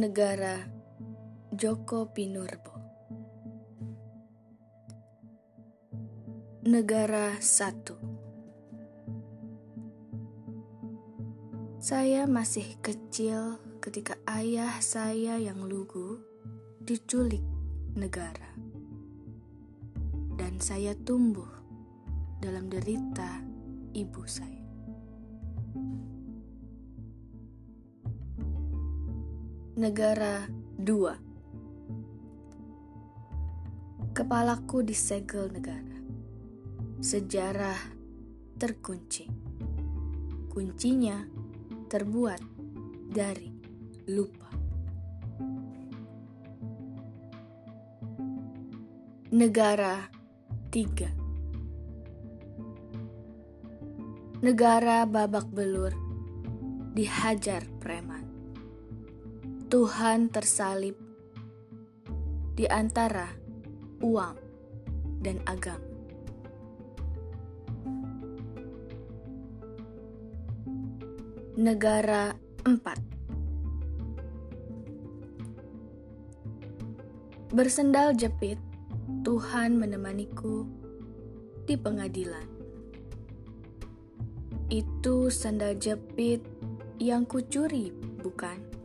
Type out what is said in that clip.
Negara Joko Pinurbo Negara satu Saya masih kecil ketika ayah saya yang lugu diculik negara. Dan saya tumbuh dalam derita ibu saya. Negara dua Kepalaku disegel negara. Sejarah terkunci. Kuncinya terbuat dari lupa. Negara tiga Negara babak belur dihajar preman. Tuhan tersalib di antara uang dan agama. Negara empat Bersendal jepit, Tuhan menemaniku di pengadilan. Itu sandal jepit yang kucuri, bukan?